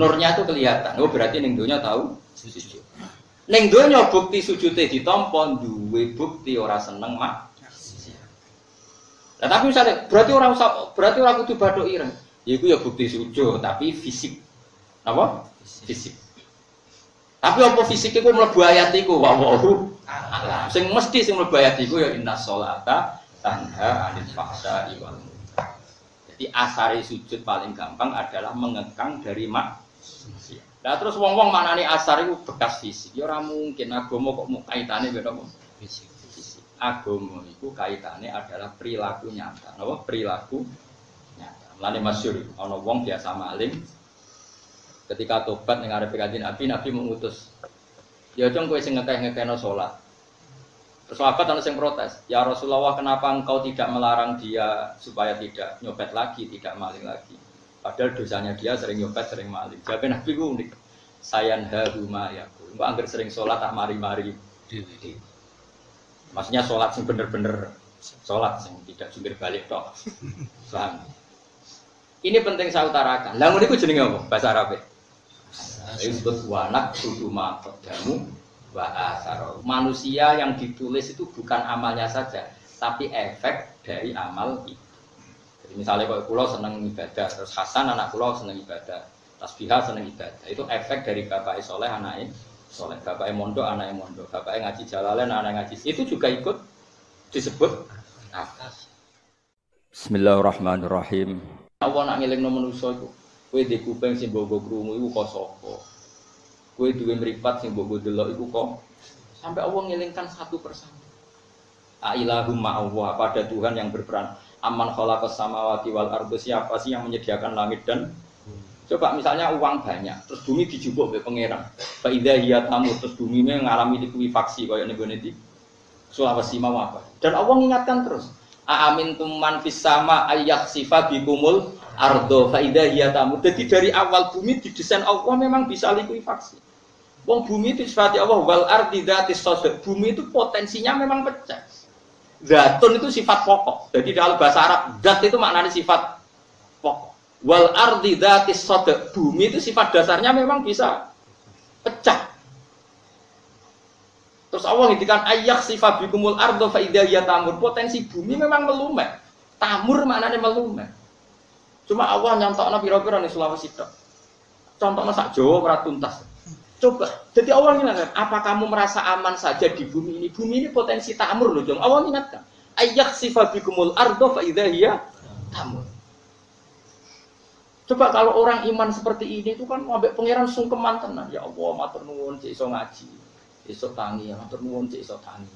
Nurnya itu kelihatan. Oh berarti ning donya tahu sujud. Ning bukti sujudnya ditampa duwe bukti ora seneng mak. Nah, tapi misalnya berarti orang berarti orang kudu badok ireng. Ya ya bukti sujud tapi fisik. Apa? Fisik. Tapi apa fisik itu mlebu ayat iku wa wahu. Sing mesti sing mlebu ayat iku ya inna sholata tanha anil fahsya'i wal jadi asari sujud paling gampang adalah mengekang dari mak. Nah terus wong-wong mana nih asar itu bekas fisik. Ya orang mungkin agomo kok mau kaitannya beda kok. Fisik. fisik. Agomo itu kaitannya adalah perilaku nyata. Apa? Perilaku nyata. Mulane masyur, ono wong biasa maling. Ketika tobat dengan ada kanjeng Nabi, Nabi mengutus. Ya cung kowe sing ngekeh-ngekehno salat. Terus sahabat ada yang protes, ya Rasulullah kenapa engkau tidak melarang dia supaya tidak nyopet lagi, tidak maling lagi. Padahal dosanya dia sering nyopet, sering maling. Jadi Nabi ku unik. Sayan haruma ya. Engkau anggar sering sholat tak mari-mari. Maksudnya sholat sing bener-bener sholat sing tidak jungkir balik toh. Ini penting saya utarakan. Lalu ini jenenge apa? Bahasa Arab. Ini disebut wanak sudu jamu wa Manusia yang ditulis itu bukan amalnya saja, tapi efek dari amal itu. Jadi misalnya kalau pulau seneng ibadah, terus Hasan anak pulau seneng ibadah, tasbihah seneng ibadah. Itu efek dari bapak soleh anaknya soleh, bapak mondok anaknya mondok, bapak ngaji jalalen anak ngaji. Itu juga ikut disebut akas. Bismillahirrahmanirrahim. Allah nak ngiling manusia itu. Kue di kuping sing bogo krungu iku kok Kue duwe meripat sing mbok delok iku kok sampai Allah ngilingkan satu persatu. Ailahum Allah pada Tuhan yang berperan. Aman khalaqas samawati wal ardu siapa sih yang menyediakan langit dan Coba misalnya uang banyak, terus bumi dijubuk oleh pangeran. Faidah iya tamu, terus bumi mengalami likuifaksi kayak nih gue Sulawesi mau apa? Dan Allah mengingatkan terus. Amin tuman fis sama ayak sifat bikumul ardo faidah iya tamu. Jadi dari awal bumi didesain Allah memang bisa likuifaksi. Wong bumi itu sifat Allah wal ardi dzatis sodok. Bumi itu potensinya memang pecah. Zatun itu sifat pokok. Jadi dalam bahasa Arab zat itu maknanya sifat pokok. Wal ardi dzatis sodok. Bumi itu sifat dasarnya memang bisa pecah. Terus Allah ngintikan ayak sifat bikumul ardo faidah ya tamur. Potensi bumi memang melumet. Tamur maknanya melumet. Cuma Allah nyantok pira-pira nih Sulawesi Contohnya sak Jawa ora tuntas. Coba, jadi Allah ingatkan, apa kamu merasa aman saja di bumi ini? Bumi ini potensi tamur loh, jong. Allah ingatkan, ayak sifabikumul ardo faidahiyah tamur. Coba kalau orang iman seperti ini itu kan ambek pangeran sungkeman tenan. Ya Allah, matur nuwun cek iso ngaji. Iso tangi, ya matur nuwun cek iso tangi.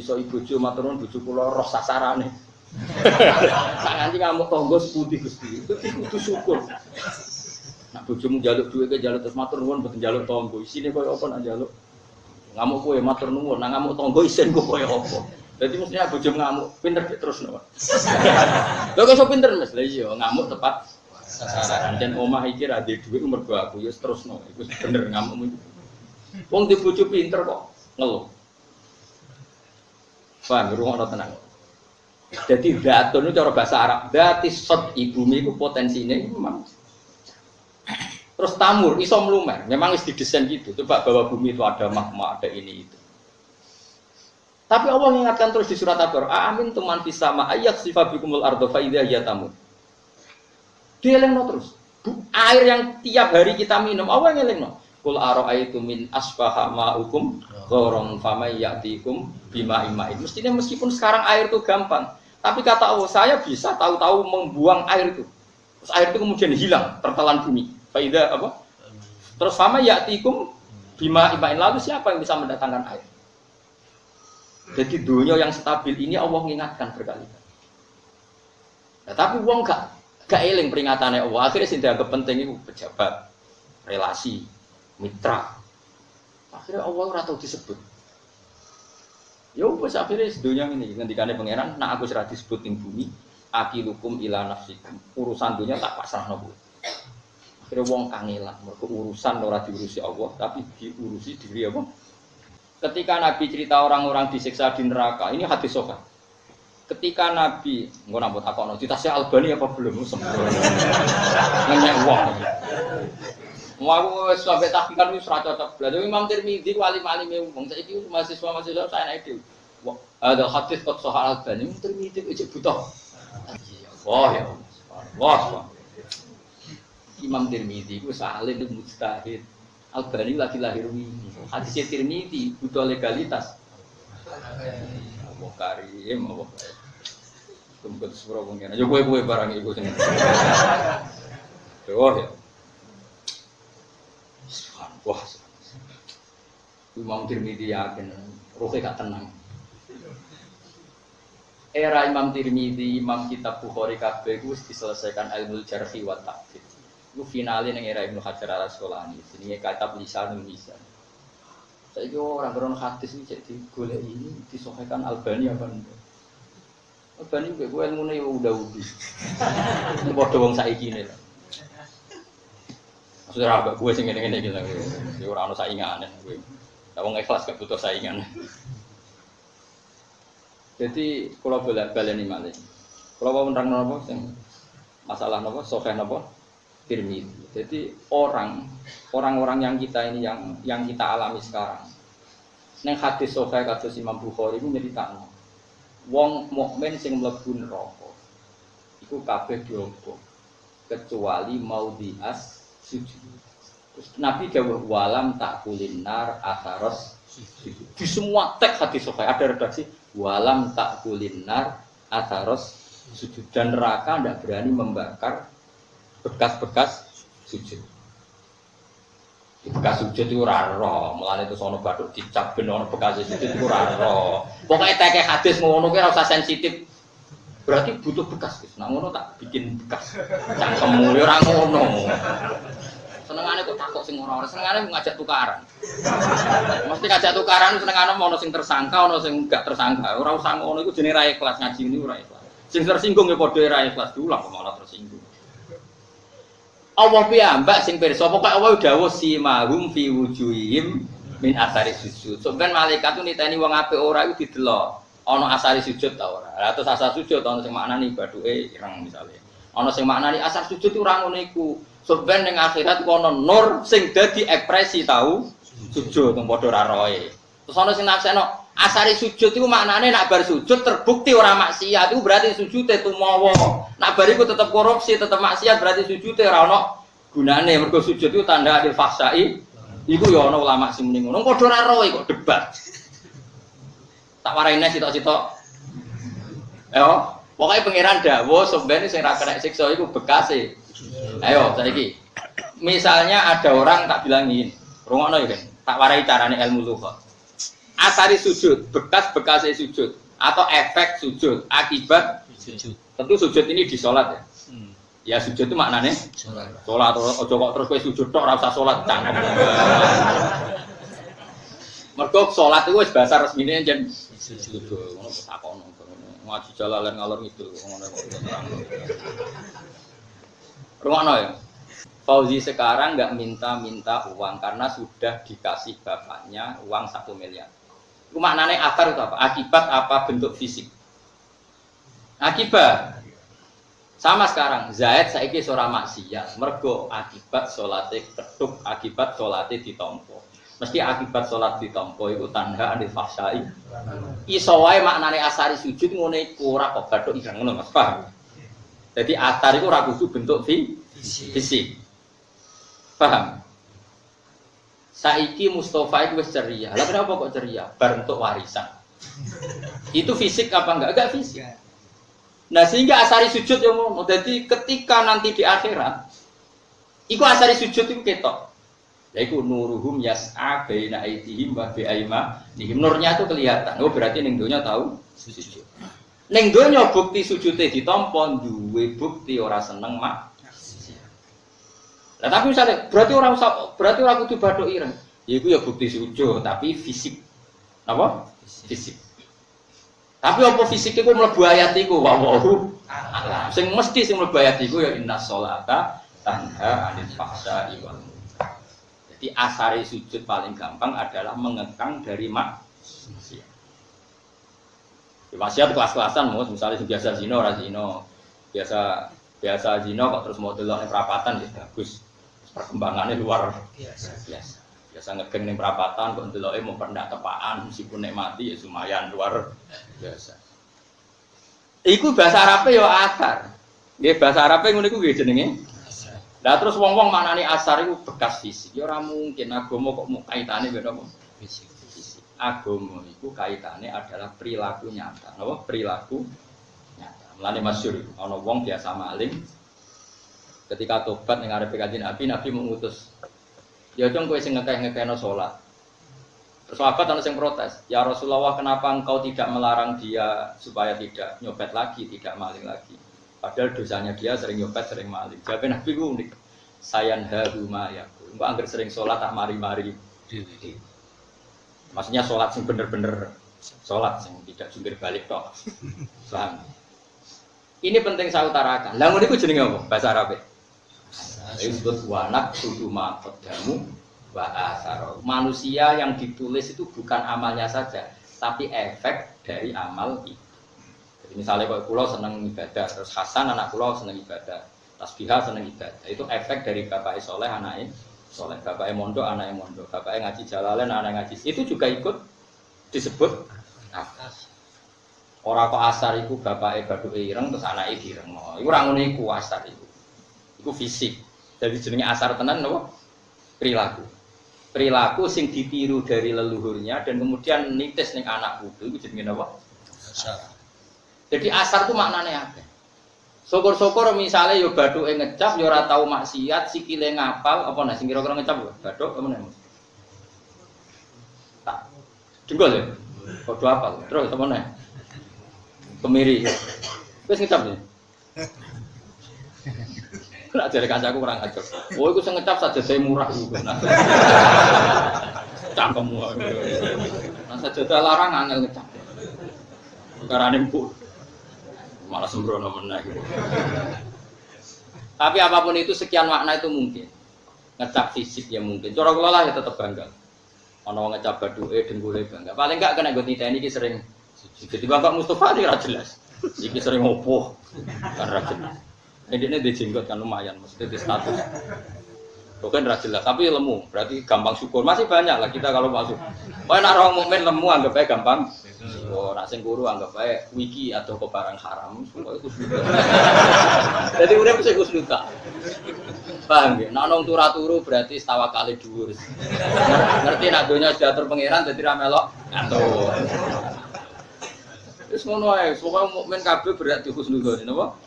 Iso ibu jo matur nuwun bojo kula roh sasarane. Sanganti ngamuk tonggo seputih Gusti. Itu kudu syukur. Nak bojomu jaluk duit ke jaluk terus matur nuwun mboten jaluk tonggo. Isine koyo apa nak jaluk? Ngamuk kowe matur nuwun, nak ngamuk tonggo isin kok koyo apa? Jadi mestinya bojomu ngamuk, pinter terus no. Lho kok so pinter Mas? Lah iya, ngamuk tepat. Dan omah iki ra duit gua aku ya terus no. Iku bener ngamuk. Wong di bojo pinter kok ngeluh. Paham, rumah tenang. Jadi datun itu cara bahasa Arab, dati sot ibumi itu potensinya memang Terus tamur, iso melumer. Memang is didesain gitu. Coba bahwa bumi itu ada magma, ada ini itu. Tapi Allah mengingatkan terus di surat Al-Baqarah, "Amin tuman fis sama ayat sifabikumul ardo fa ya tamur." Dia lengno terus. Air yang tiap hari kita minum, Allah yang lengno. Kul itu min asbaha ma'ukum gharon famay ya'tikum bima imain. Mestinya meskipun sekarang air itu gampang, tapi kata Allah, saya bisa tahu-tahu membuang air itu. Terus air itu kemudian hilang, tertelan bumi. Faida apa? Terus sama yatikum bima imain lalu siapa yang bisa mendatangkan air? Jadi dunia yang stabil ini Allah mengingatkan berkali-kali. Nah, tapi uang gak gak eling peringatannya Allah. Akhirnya sih dianggap penting itu pejabat, relasi, mitra. Akhirnya Allah ora tahu disebut. Ya wis akhirnya dunia ini ngendikane pangeran, nak aku serah disebut ing bumi, akilukum ila nafsikum. Urusan dunia tak pasrah nopo. Kira wong kangelan, mereka urusan ora diurusi Allah, tapi diurusi diri apa? Ketika Nabi cerita orang-orang disiksa di neraka, ini hadis sofa. Ketika Nabi, nggak nambut apa no, ditasnya Albani apa belum? Nanya uang. Mau aku sampai tahqiqan wis ora cocok. Lah Imam Tirmidzi ku alim-alim wong saiki mahasiswa-mahasiswa saya itu. Ada hadis kok soal Albani Imam Tirmidzi itu butuh. Wah ya. Wah. Imam Tirmidzi itu mustahid. Albani lagi lahir ini. Hadis Tirmidzi butuh legalitas. Allah karim, Allah. Tumpet sepura pengen. Ayo kue-kue barang ibu sini. Oh ya. Wah. Imam Tirmidzi yakin, rohnya gak tenang. Era Imam Tirmidzi, Imam Kitab Bukhari kabeh itu diselesaikan ilmu jarhi wa ta'dil. Itu finalnya yang era Ibnu Hajar al Asqalani. Sini lisanul lisan. Saya orang beron hadis ini jadi golek ini disohkan Albani apa enggak? Albani gue gue ilmu nih udah udah. Ini bodoh wong saiki ini lah. Maksudnya apa? Gue sih ngene-ngene gitu. Ya ora ono saingan gue. Wong ikhlas gak butuh saingan. Jadi kalau boleh baleni malih. Kalau mau menerang nopo masalah nopo sokeh nopo Tirmidzi. Jadi orang orang-orang yang kita ini yang yang kita alami sekarang. Neng hadis sokeh kados Imam Bukhari itu nyeritakno. Wong mukmin sing mlebu neraka iku kabeh diompo kecuali mau dias sujud. Terus Nabi dawuh walam tak kulinar asaros di semua teks hadis sokeh ada redaksi walam tak kulinar ataros sujud dan neraka tidak berani membakar bekas-bekas sujud bekas sujud itu raro malah itu sono baduk dicap benar bekas sujud itu raro pokoknya teke hadis ngono kira usah sensitif berarti butuh bekas nah ngono tak bikin bekas cangkemmu ya orang ngono Senengane kok takut sing ora-ora, senengane ngajak tukaran. Mesti ngajak tukaran senengane ono sing tersangka, ono sing enggak tersangka. Ora usah ngono iku jenenge ra ikhlas ngaji ini ora ikhlas. Sing tersinggung ya padha ra ikhlas diulang malah tersinggung. Allah piyambak sing pirsa pokoke Allah dawuh si mahum fi wujuhihim min asari sujud. So ben malaikat tuh niteni wong apik ora iku didelok. Ana asari sujud ta ora. Lah terus asar sujud ana sing maknani baduke ireng misalnya. Ana sing maknani asar sujud ora ngono iku. Sebenarnya yang akhirat kono nur sing dadi ekspresi tahu sujud padha ra roe. Terus ana sing nakseno asari sujud itu maknane nak bar sujud terbukti ora maksiat itu berarti sujud itu mawa. Nak bar iku tetep korupsi, tetep maksiat berarti sujud ora ono gunane. Mergo sujud itu tanda adil fasai. Iku ya ana ulama sing muni ngono. Padha ra roe kok debat. Tak waraine sitok-sitok. Yo, pokoknya pangeran dawuh sebenarnya sing ra kena siksa iku bekase. Ayo, saiki. Misalnya ada orang tak bilangin, rungokno ya kan, tak warai carane ilmu lughat. Asari sujud, bekas-bekas sujud atau efek sujud akibat sujud. Tentu sujud ini di sholat ya. Hmm. Ya sujud itu maknanya sholat. Sholat ojo kok terus kowe sujud tok ora usah sholat cangkem. Mergo sholat itu wis bahasa resmine jen sujud. Ngono. Ngaji ngalor ngidul ngono kok. Rumah ya. Fauzi sekarang nggak minta-minta uang karena sudah dikasih bapaknya uang satu miliar. Itu maknanya akar itu apa? Akibat apa bentuk fisik? Akibat. Sama sekarang, Zaid saiki seorang maksiat, mergo akibat sholatnya ketuk, akibat sholatnya ditompo. Mesti akibat sholat ditompo itu tanda di fasai. Isowai maknanya asari sujud ngene iku ora kok ngono Mas, paham? Jadi atar itu ragu bentuk fisik. Paham? Saiki Mustafa itu ceria. Lah kenapa kok ceria? Bentuk warisan. itu fisik apa enggak? Enggak fisik. Nah sehingga asari sujud yang mau. Jadi ketika nanti di akhirat, iku asari sujud itu ketok. Yaitu nuruhum yas'a baina aitihim wa bi aimanihim. Nurnya itu kelihatan. Oh berarti ning tahu sujud. Neng donya bukti sujudnya ditompo duwe bukti ora seneng mak. Nah, tapi misalnya berarti orang berarti orang kudu badok ireng. Ya itu ya bukti sujud tapi fisik. Apa? Fisik. Tapi apa fisik itu mlebu ayat iku wa wahu. Sing mesti sing mlebu ayat iku ya inna sholata tanha anil fahsya'i wal Jadi asari sujud paling gampang adalah mengekang dari mak. Wasiat kelas-kelasan misalnya biasa zino, ora zino, biasa biasa zino kok terus mau delok perapatan ya bagus. Perkembangannya luar biasa. biasa. Biasa ngegeng ning perapatan kok ndeloke mau pernah tepaan meskipun nek mati ya lumayan luar biasa. Iku bahasa Arab ya asar. Nggih bahasa Arab ngono iku nggih jenenge. Lah terus wong-wong maknani asar iku bekas fisik. Ya ora mungkin agama kok mau kaitane mbek napa? Fisik. Agama iku kaitane adalah perilaku nyata. Napa? Perilaku nyata. Mulane masyhur ana wong biasa maling ketika tobat ning arepe kanjeng Nabi, Nabi mengutus Ya dong kowe sing ngekeh-ngekehno salat. Terus sahabat ana sing protes, "Ya Rasulullah, kenapa engkau tidak melarang dia supaya tidak nyopet lagi, tidak maling lagi?" Padahal dosanya dia sering nyopet, sering maling. Jawabnya Nabi unik. Sayan haru ya. Engkau anggar sering sholat tak mari-mari. Maksudnya sholat sing bener-bener sholat sing tidak jungkir balik toh. Paham? Ini penting saya utarakan. Ngono iku jenenge apa? Bahasa Arab. Disebut wanak sudu makodamu wa asaro. Manusia yang ditulis itu bukan amalnya saja, tapi efek dari amal itu. Jadi misalnya kalau pulau seneng ibadah, terus Hasan anak pulau seneng ibadah, Tasbihah seneng ibadah. Itu efek dari bapak soleh anaknya soleh, bapak mondo anaknya mondo, bapak ngaji jalalen anak ngaji. Itu juga ikut disebut akas. Orang kok asar itu bapak badu ireng terus anaknya direng. Itu orang unik asar itu. Itu fisik. Jadi jenenge asar tenan nopo? Perilaku. Perilaku sing ditiru dari leluhurnya dan kemudian nitis ning anak putu itu jenenge nopo? Asar. Jadi asar itu maknanya apa? Syukur-syukur misalnya yo badhuke ngecap yo ora tau maksiat, sikile ngapal apa nah sing kira-kira ngecap yo badhuk apa nih? Tak. Jenggol ya. Padha apal. Terus apa nih? Kemiri. Wis ngecap ya. Nak jadi kancaku kurang ajar. Oh, itu ngecap saja saya murah juga. Cangkemmu. Nah, saja larang angel ngecap. Karena bu malah sembrono meneh. Tapi apa pun itu sekian makna itu mungkin. Ngecap fisik ya mungkin. Cara kula lah ya tetap bangga. Ono ngecap baduke denggule bangga. Paling enggak kena gue ini iki sering jadi Bapak Mustafa ini jelas. Iki sering opo. Kan jelas. Ini ini dijenggot kan lumayan, maksudnya di status. Bukan jelas, tapi lemu, berarti gampang syukur. Masih banyak lah kita kalau masuk. Oh, nak orang mukmin lemu anggap aja gampang. Oh, nak sing guru anggap aja wiki atau ke barang haram. Itu sudah. Jadi udah bisa kusnuta. Paham ya? Nak nong turu turu berarti setawa kali dhuwur. Ngerti nak dunia sudah terpengiran jadi ramelok atau. Wis ngono ae, pokoke mukmin berarti husnudzon, napa?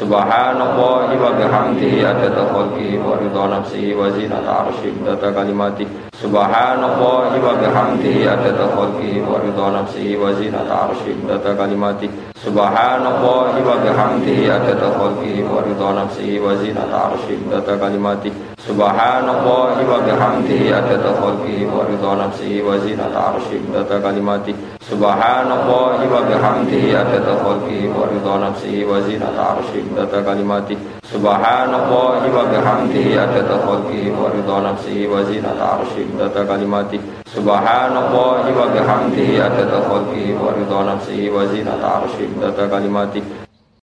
Subhanallah wa bihamdihi adada khalqi wa ridha nafsi wa zinata arshi data kalimati. Subhanallah wa bihamdihi adada khalqi wa ridha nafsi wa zinata arshi data kalimati. Subhanallah wa bihamdihi adada khalqi wa ridha nafsi wa zinata arshi data kalimati. Subhanallah wa bihamdihi adada khalqi wa ridha nafsi wa zinata arshi data kalimati Subhanallah wa bihamdihi adada khalqi wa ridha nafsi wa zinata arshi data kalimati. Subhanallah wa bihamdihi adada khalqi wa ridha nafsi wa zinata arshi data kalimati. Subhanallah wa bihamdihi adada khalqi wa ridha nafsi wa zinata arshi data kalimati